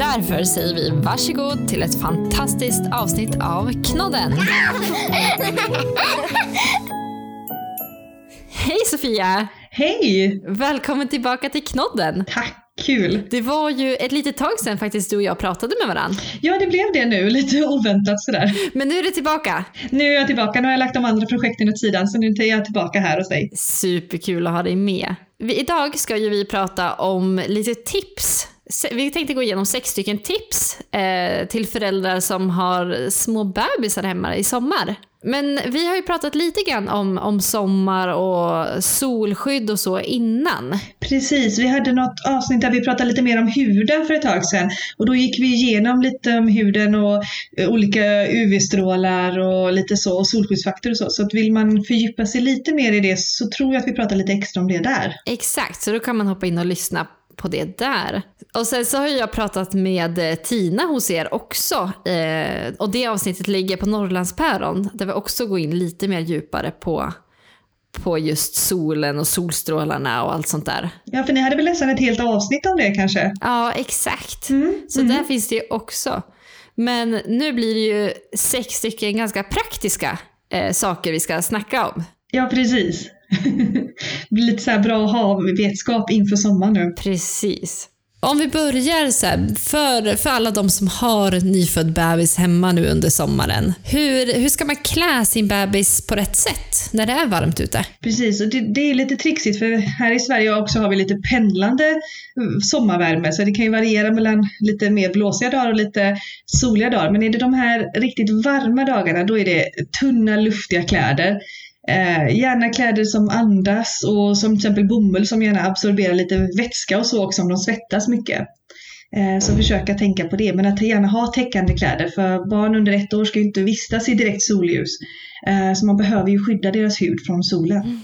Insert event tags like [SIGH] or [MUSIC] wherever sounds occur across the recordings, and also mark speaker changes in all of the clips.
Speaker 1: Därför säger vi varsågod till ett fantastiskt avsnitt av Knodden. [LAUGHS] Hej Sofia!
Speaker 2: Hej!
Speaker 1: Välkommen tillbaka till Knodden.
Speaker 2: Tack, kul.
Speaker 1: Det var ju ett litet tag sedan faktiskt du och jag pratade med varandra.
Speaker 2: Ja, det blev det nu, lite oväntat sådär.
Speaker 1: Men nu är du tillbaka.
Speaker 2: Nu är jag tillbaka, nu har jag lagt de andra projekten åt sidan så nu är jag tillbaka här hos dig.
Speaker 1: Superkul att ha dig med. Vi, idag ska ju vi prata om lite tips. Vi tänkte gå igenom sex stycken tips eh, till föräldrar som har små bebisar hemma i sommar. Men vi har ju pratat lite grann om, om sommar och solskydd och så innan.
Speaker 2: Precis, vi hade något avsnitt där vi pratade lite mer om huden för ett tag sedan. Och då gick vi igenom lite om huden och eh, olika UV-strålar och lite så, och solskyddsfaktor och så. Så att vill man fördjupa sig lite mer i det så tror jag att vi pratar lite extra om det där.
Speaker 1: Exakt, så då kan man hoppa in och lyssna på det där. Och sen så har jag pratat med eh, Tina hos er också. Eh, och det avsnittet ligger på Norrlandspäron där vi också går in lite mer djupare på, på just solen och solstrålarna och allt sånt där.
Speaker 2: Ja, för ni hade väl nästan ett helt avsnitt om det kanske?
Speaker 1: Ja, exakt.
Speaker 2: Mm,
Speaker 1: Så där finns det ju också. Men nu blir det ju sex stycken ganska praktiska eh, saker vi ska snacka om.
Speaker 2: Ja, precis. [LAUGHS] det blir lite så här bra att ha vetskap inför sommaren nu.
Speaker 1: Precis. Om vi börjar så här, för, för alla de som har nyfödd bebis hemma nu under sommaren. Hur, hur ska man klä sin bebis på rätt sätt när det är varmt ute?
Speaker 2: Precis, och det, det är lite trixigt för här i Sverige också har vi lite pendlande mm, sommarvärme så det kan ju variera mellan lite mer blåsiga dagar och lite soliga dagar. Men är det de här riktigt varma dagarna då är det tunna luftiga kläder. Eh, gärna kläder som andas och som till exempel bomull som gärna absorberar lite vätska och så också om de svettas mycket. Eh, så försöka tänka på det, men att gärna ha täckande kläder för barn under ett år ska ju inte vistas i direkt solljus. Eh, så man behöver ju skydda deras hud från solen. Mm.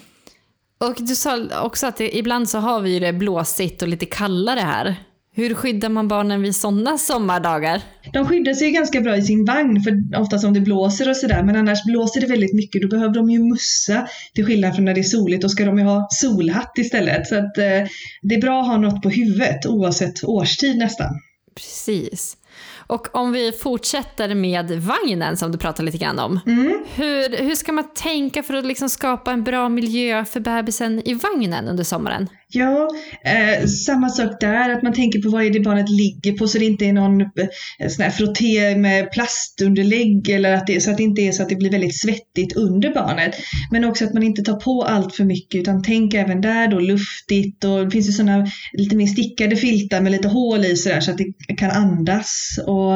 Speaker 1: Och du sa också att det, ibland så har vi ju det blåsigt och lite kallare här. Hur skyddar man barnen vid sådana sommardagar?
Speaker 2: De skyddar sig ganska bra i sin vagn, för oftast om det blåser och sådär. Men annars blåser det väldigt mycket, då behöver de ju mussa. Till skillnad från när det är soligt, då ska de ju ha solhatt istället. Så att, eh, det är bra att ha något på huvudet oavsett årstid nästan.
Speaker 1: Precis. Och om vi fortsätter med vagnen som du pratade lite grann om.
Speaker 2: Mm.
Speaker 1: Hur, hur ska man tänka för att liksom skapa en bra miljö för bebisen i vagnen under sommaren?
Speaker 2: Ja, eh, samma sak där, att man tänker på vad är det barnet ligger på så det inte är någon eh, sån här frotté med plastunderlägg eller att det, så att det inte är så att det blir väldigt svettigt under barnet. Men också att man inte tar på allt för mycket utan tänk även där då luftigt och det finns ju sådana lite mer stickade filtar med lite hål i sådär så att det kan andas och,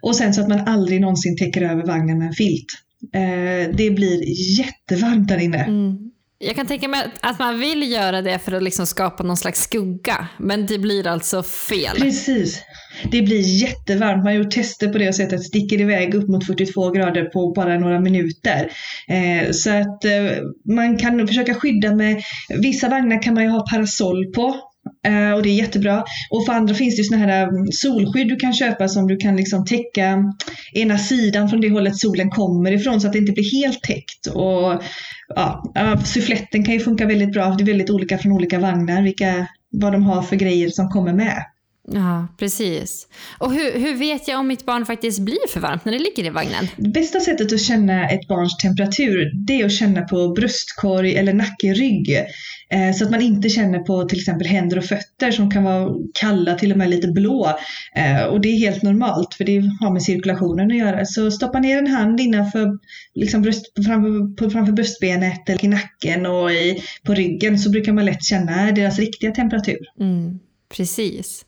Speaker 2: och sen så att man aldrig någonsin täcker över vagnen med en filt. Eh, det blir jättevarmt där inne. Mm.
Speaker 1: Jag kan tänka mig att man vill göra det för att liksom skapa någon slags skugga, men det blir alltså fel.
Speaker 2: Precis. Det blir jättevarmt. Man har gjort tester på det och sett att det sticker iväg upp mot 42 grader på bara några minuter. Eh, så att eh, man kan försöka skydda med, vissa vagnar kan man ju ha parasoll på. Eh, och det är jättebra. Och för andra finns det ju såna här mm, solskydd du kan köpa som du kan liksom täcka ena sidan från det hållet solen kommer ifrån så att det inte blir helt täckt. Och ja, ja, suffletten kan ju funka väldigt bra. Det är väldigt olika från olika vagnar vilka, vad de har för grejer som kommer med.
Speaker 1: Ja, precis. Och hur, hur vet jag om mitt barn faktiskt blir för varmt när det ligger i vagnen?
Speaker 2: Bästa sättet att känna ett barns temperatur det är att känna på bröstkorg eller nackerygg. Eh, så att man inte känner på till exempel händer och fötter som kan vara kalla, till och med lite blå. Eh, och det är helt normalt för det har med cirkulationen att göra. Så stoppa ner en hand innanför liksom bröst, framför, på, framför bröstbenet eller i nacken och i, på ryggen så brukar man lätt känna deras riktiga temperatur.
Speaker 1: Mm, precis.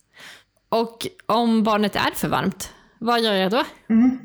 Speaker 1: Och om barnet är för varmt, vad gör jag då?
Speaker 2: Mm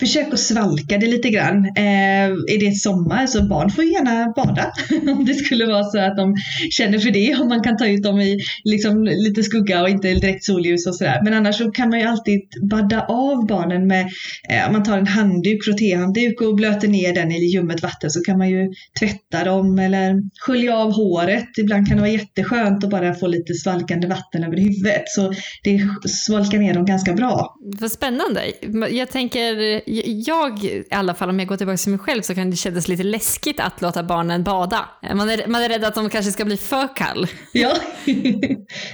Speaker 2: försök att svalka det lite grann. Eh, är det sommar så barn får gärna bada [LAUGHS] om det skulle vara så att de känner för det. Om man kan ta ut dem i liksom, lite skugga och inte direkt solljus och sådär. Men annars så kan man ju alltid badda av barnen med, eh, om man tar en handduk, frottéhandduk och blöter ner den i ljummet vatten så kan man ju tvätta dem eller skölja av håret. Ibland kan det vara jätteskönt att bara få lite svalkande vatten över huvudet. Så det svalkar ner dem ganska bra.
Speaker 1: Vad spännande. Jag tänker jag, i alla fall om jag går tillbaka till mig själv, så kan det kännas lite läskigt att låta barnen bada. Man är, man är rädd att de kanske ska bli för kall.
Speaker 2: Ja. [LAUGHS]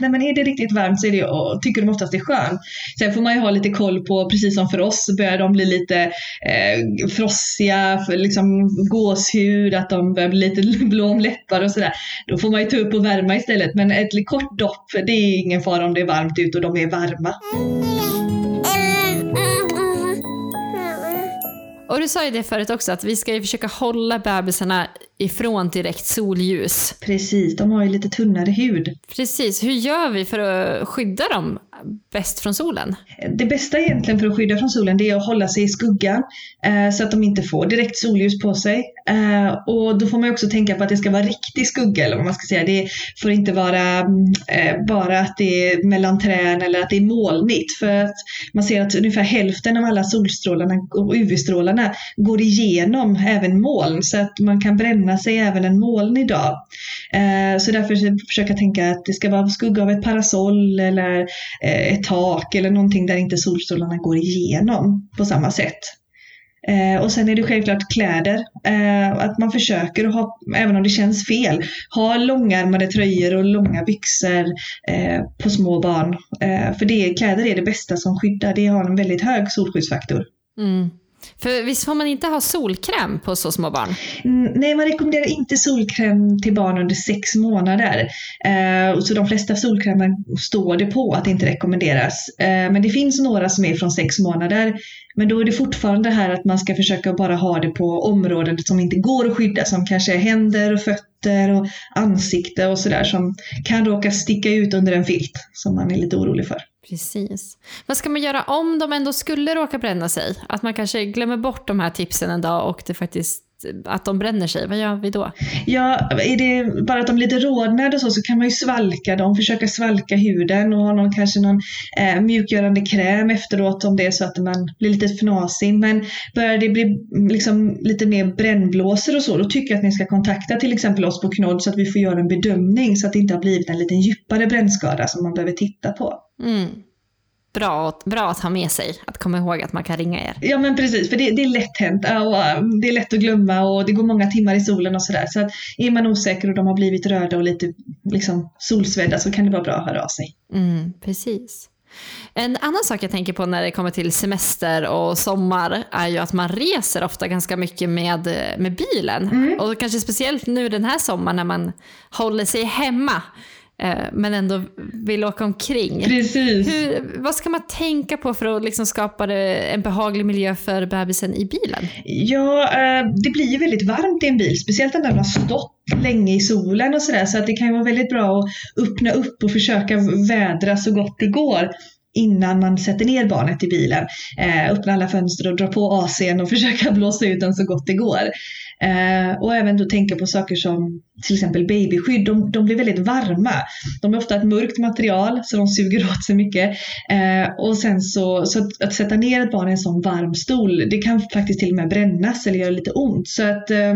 Speaker 2: Nej men är det riktigt varmt så är det, och tycker de oftast det är skönt. Sen får man ju ha lite koll på, precis som för oss, börjar de bli lite eh, frossiga, liksom gåshud, att de börjar bli lite [LAUGHS] blå om läppar och sådär. Då får man ju ta upp och värma istället. Men ett kort dopp, det är ingen fara om det är varmt ute och de är varma.
Speaker 1: Och du sa ju det förut också, att vi ska ju försöka hålla bebisarna ifrån direkt solljus.
Speaker 2: Precis, de har ju lite tunnare hud.
Speaker 1: Precis, hur gör vi för att skydda dem bäst från solen?
Speaker 2: Det bästa egentligen för att skydda från solen det är att hålla sig i skuggan eh, så att de inte får direkt solljus på sig. Eh, och då får man också tänka på att det ska vara riktig skugga eller vad man ska säga. Det får inte vara eh, bara att det är mellan trän eller att det är molnigt. För att man ser att ungefär hälften av alla solstrålarna och UV-strålarna går igenom även moln så att man kan bränna sig även en molnig dag. Eh, så därför försöka tänka att det ska vara skugga av ett parasoll eller eh, ett tak eller någonting där inte solstrålarna går igenom på samma sätt. Eh, och sen är det självklart kläder. Eh, att man försöker att ha, även om det känns fel, ha långärmade tröjor och långa byxor eh, på små barn. Eh, för det, kläder är det bästa som skyddar. Det har en väldigt hög solskyddsfaktor.
Speaker 1: Mm. För visst får man inte ha solkräm på så små barn?
Speaker 2: Mm, nej, man rekommenderar inte solkräm till barn under sex månader. Eh, så de flesta solkrämer står det på att det inte rekommenderas. Eh, men det finns några som är från sex månader. Men då är det fortfarande det här att man ska försöka bara ha det på områden som inte går att skydda, som kanske är händer och fötter och ansikte och sådär som kan råka sticka ut under en filt som man är lite orolig för.
Speaker 1: Precis. Vad ska man göra om de ändå skulle råka bränna sig? Att man kanske glömmer bort de här tipsen en dag och det faktiskt att de bränner sig, vad gör vi då?
Speaker 2: Ja, är det bara att de lite rodnade och så, så kan man ju svalka dem, försöka svalka huden och ha någon, kanske någon eh, mjukgörande kräm efteråt om det är så att man blir lite fnasig. Men börjar det bli liksom, lite mer brännblåsor och så, då tycker jag att ni ska kontakta till exempel oss på Knodd så att vi får göra en bedömning så att det inte har blivit en lite djupare brännskada som man behöver titta på.
Speaker 1: Mm bra, bra att ha med sig, att komma ihåg att man kan ringa er.
Speaker 2: Ja men precis, för det, det är lätt hänt och um, det är lätt att glömma och det går många timmar i solen och sådär. Så att är man osäker och de har blivit röda och lite liksom, solsvedda så kan det vara bra att höra av sig.
Speaker 1: Mm, precis. En annan sak jag tänker på när det kommer till semester och sommar är ju att man reser ofta ganska mycket med, med bilen. Mm. Och kanske speciellt nu den här sommaren när man håller sig hemma. Eh, men ändå vill åka omkring.
Speaker 2: Precis.
Speaker 1: Hur, vad ska man tänka på för att liksom skapa en behaglig miljö för bebisen i bilen?
Speaker 2: Ja, eh, det blir ju väldigt varmt i en bil, speciellt när den har stått länge i solen och sådär. Så att det kan ju vara väldigt bra att öppna upp och försöka vädra så gott det går innan man sätter ner barnet i bilen. Eh, öppna alla fönster och dra på AC'n och [LAUGHS] försöka blåsa ut den så gott det går. Eh, och även då tänka på saker som till exempel babyskydd. De, de, blir väldigt varma. De är ofta ett mörkt material så de suger åt sig mycket. Eh, och sen så, så att, att, sätta ner ett barn i en sån varm stol, det kan faktiskt till och med brännas eller göra lite ont. Så att eh,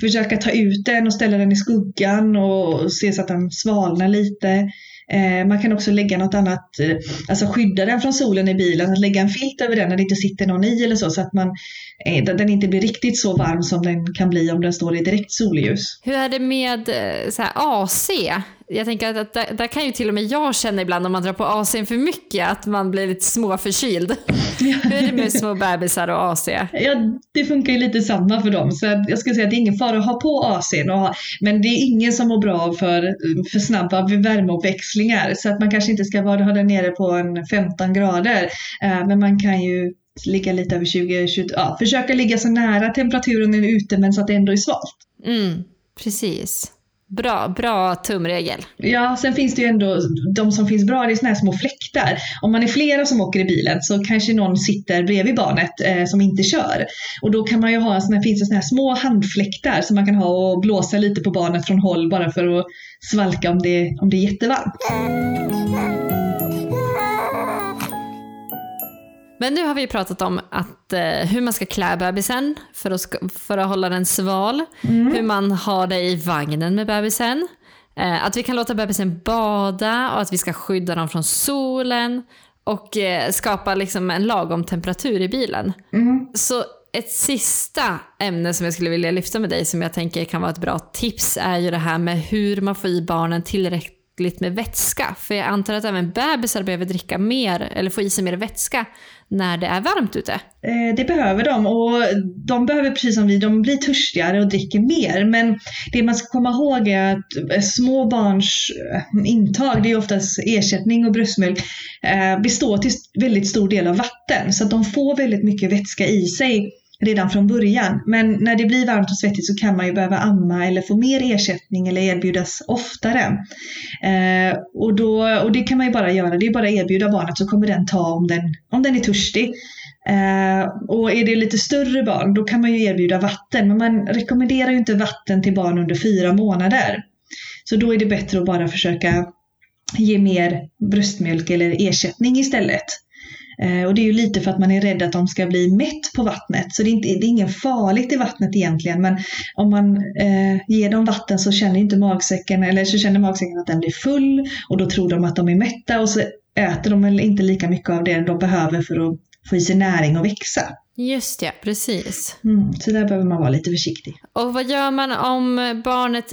Speaker 2: försöka ta ut den och ställa den i skuggan och se så att den svalnar lite. Eh, man kan också lägga något annat, eh, alltså skydda den från solen i bilen, att lägga en filt över den när det inte sitter någon i eller så, så att man, eh, den inte blir riktigt så varm som den kan bli om den står i direkt solljus.
Speaker 1: Hur är det med så här, AC? Jag tänker att, att där, där, kan ju till och med jag känna ibland om man drar på AC'n för mycket att man blir lite småförkyld. [LAUGHS] Hur är det med små bebisar och AC?
Speaker 2: Ja, det funkar ju lite samma för dem. Så jag skulle säga att det är ingen fara att ha på AC'n. Ha, men det är ingen som mår bra för för snabba värmeuppväxlingar. Så att man kanske inte ska vara, ha den nere på en 15 grader. Uh, men man kan ju ligga lite över 20, 20 ja, försöka ligga så nära temperaturen ute men så att det ändå är svalt.
Speaker 1: Mm, precis. Bra, bra tumregel.
Speaker 2: Ja, sen finns det ju ändå, de som finns bra, det är såna här små fläktar. Om man är flera som åker i bilen så kanske någon sitter bredvid barnet eh, som inte kör. Och då kan man ju ha, såna, finns det såna här små handfläktar som man kan ha och blåsa lite på barnet från håll bara för att svalka om det, om det är jättevarmt.
Speaker 1: Men nu har vi pratat om att, eh, hur man ska klä bebisen för att, för att hålla den sval. Mm. Hur man har det i vagnen med bebisen. Eh, att vi kan låta bebisen bada och att vi ska skydda dem från solen. Och eh, skapa liksom en lagom temperatur i bilen. Mm. Så ett sista ämne som jag skulle vilja lyfta med dig som jag tänker kan vara ett bra tips är ju det här med hur man får i barnen tillräckligt med vätska. För jag antar att även bebisar behöver dricka mer eller få i sig mer vätska när det är varmt ute?
Speaker 2: Eh, det behöver de och de behöver precis som vi, de blir törstigare och dricker mer. Men det man ska komma ihåg är att eh, små barns eh, intag, det är oftast ersättning och bröstmjölk, eh, består till väldigt stor del av vatten. Så att de får väldigt mycket vätska i sig redan från början. Men när det blir varmt och svettigt så kan man ju behöva amma eller få mer ersättning eller erbjudas oftare. Eh, och, då, och det kan man ju bara göra, det är bara att erbjuda barnet så kommer den ta om den, om den är törstig. Eh, och är det lite större barn då kan man ju erbjuda vatten men man rekommenderar ju inte vatten till barn under fyra månader. Så då är det bättre att bara försöka ge mer bröstmjölk eller ersättning istället. Eh, och det är ju lite för att man är rädd att de ska bli mätt på vattnet. Så det är, inte, det är inget farligt i vattnet egentligen. Men om man eh, ger dem vatten så känner inte magsäcken, eller så känner magsäcken att den blir full och då tror de att de är mätta och så äter de väl inte lika mycket av det de behöver för att få i sig näring och växa.
Speaker 1: Just det, precis.
Speaker 2: Mm, så där behöver man vara lite försiktig.
Speaker 1: Och vad gör man om barnet,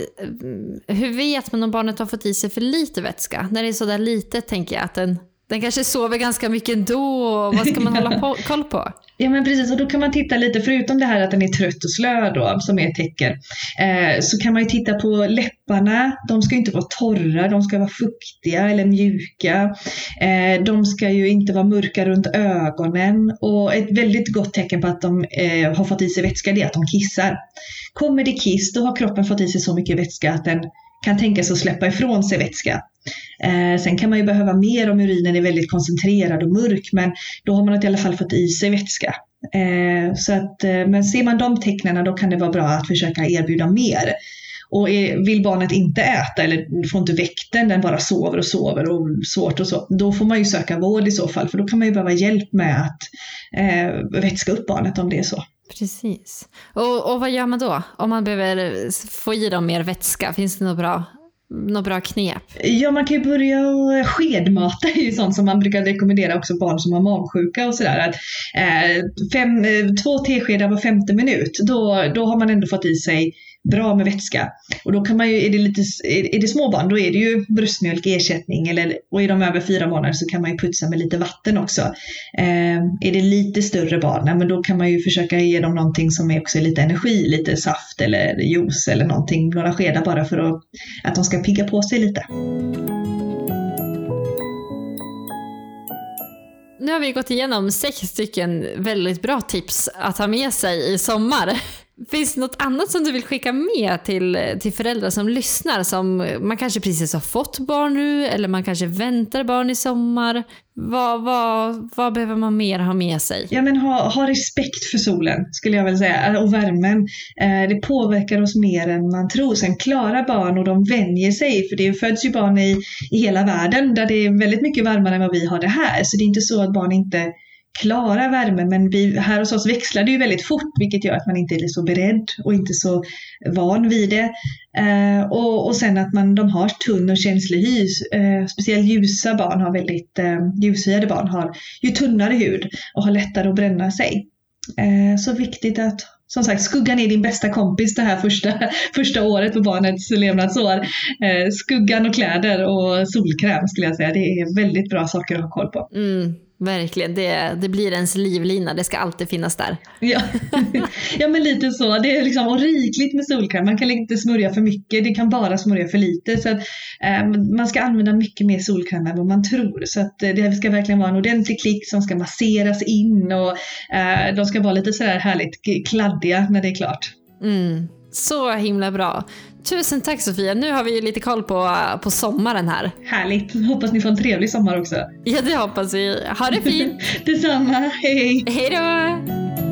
Speaker 1: hur vet man om barnet har fått i sig för lite vätska? När det är sådär litet tänker jag att den den kanske sover ganska mycket ändå. Vad ska man hålla på, [LAUGHS] koll på?
Speaker 2: Ja men precis, och då kan man titta lite, förutom det här att den är trött och slö då, som är ett tecken, eh, så kan man ju titta på läpparna. De ska inte vara torra, de ska vara fuktiga eller mjuka. Eh, de ska ju inte vara mörka runt ögonen. Och ett väldigt gott tecken på att de eh, har fått i sig vätska, det är att de kissar. Kommer det kiss, då har kroppen fått i sig så mycket vätska att den kan tänka sig att släppa ifrån sig vätska. Eh, sen kan man ju behöva mer om urinen är väldigt koncentrerad och mörk men då har man i alla fall fått i sig vätska. Eh, så att, eh, men ser man de tecknen då kan det vara bra att försöka erbjuda mer. Och är, vill barnet inte äta eller får inte väkten, den bara sover och sover och svårt och så, då får man ju söka vård i så fall för då kan man ju behöva hjälp med att eh, vätska upp barnet om det är så.
Speaker 1: Precis. Och, och vad gör man då? Om man behöver få i dem mer vätska, finns det något bra något bra knep?
Speaker 2: Ja, man kan ju börja eh, skedmata är ju sånt som man brukar rekommendera också barn som har magsjuka och sådär. eh, fem, eh, två teskedar var femte minut, då, då har man ändå fått i sig bra med vätska. Och då kan man ju, är det, lite, är det småbarn, då är det ju bröstmjölk ersättning eller, och är de över fyra månader så kan man ju putsa med lite vatten också. Eh, är det lite större barn, men då kan man ju försöka ge dem någonting som är också lite energi, lite saft eller juice eller någonting, några skedar bara för att, att de ska pigga på sig lite.
Speaker 1: Nu har vi gått igenom sex stycken väldigt bra tips att ha med sig i sommar. Finns det något annat som du vill skicka med till, till föräldrar som lyssnar? Som man kanske precis har fått barn nu eller man kanske väntar barn i sommar. Vad, vad, vad behöver man mer ha med sig?
Speaker 2: Ja, men ha, ha respekt för solen skulle jag vilja säga eh, och värmen. Eh, det påverkar oss mer än man tror. Sen klarar barn och de vänjer sig för det föds ju barn i, i hela världen där det är väldigt mycket varmare än vad vi har det här. Så det är inte så att barn inte klara värmen men vi, här hos oss växlar det ju väldigt fort vilket gör att man inte är så beredd och inte så van vid det. Eh, och, och sen att man, de har tunn och känslig hy. Eh, speciellt ljusa barn har väldigt, eh, ljushyade barn har ju tunnare hud och har lättare att bränna sig. Eh, så viktigt att som sagt, skuggan är din bästa kompis det här första, [LAUGHS] första året på barnets levnadsår. Eh, skuggan och kläder och solkräm skulle jag säga. Det är väldigt bra saker att ha koll på.
Speaker 1: Mm. Verkligen, det, det blir ens livlina, det ska alltid finnas där.
Speaker 2: Ja, ja men lite så. Det är liksom och rikligt med solkräm. Man kan inte smörja för mycket, det kan bara smörja för lite. Så att, eh, man ska använda mycket mer solkräm än vad man tror. Så att, eh, det ska verkligen vara en ordentlig klick som ska masseras in och eh, de ska vara lite sådär härligt kladdiga när det är klart.
Speaker 1: Mm. Så himla bra. Tusen tack Sofia, nu har vi ju lite koll på, på sommaren här.
Speaker 2: Härligt, hoppas ni får en trevlig sommar också.
Speaker 1: Ja, det hoppas vi. Ha det fint! [LAUGHS]
Speaker 2: Detsamma, hej!
Speaker 1: Hej då!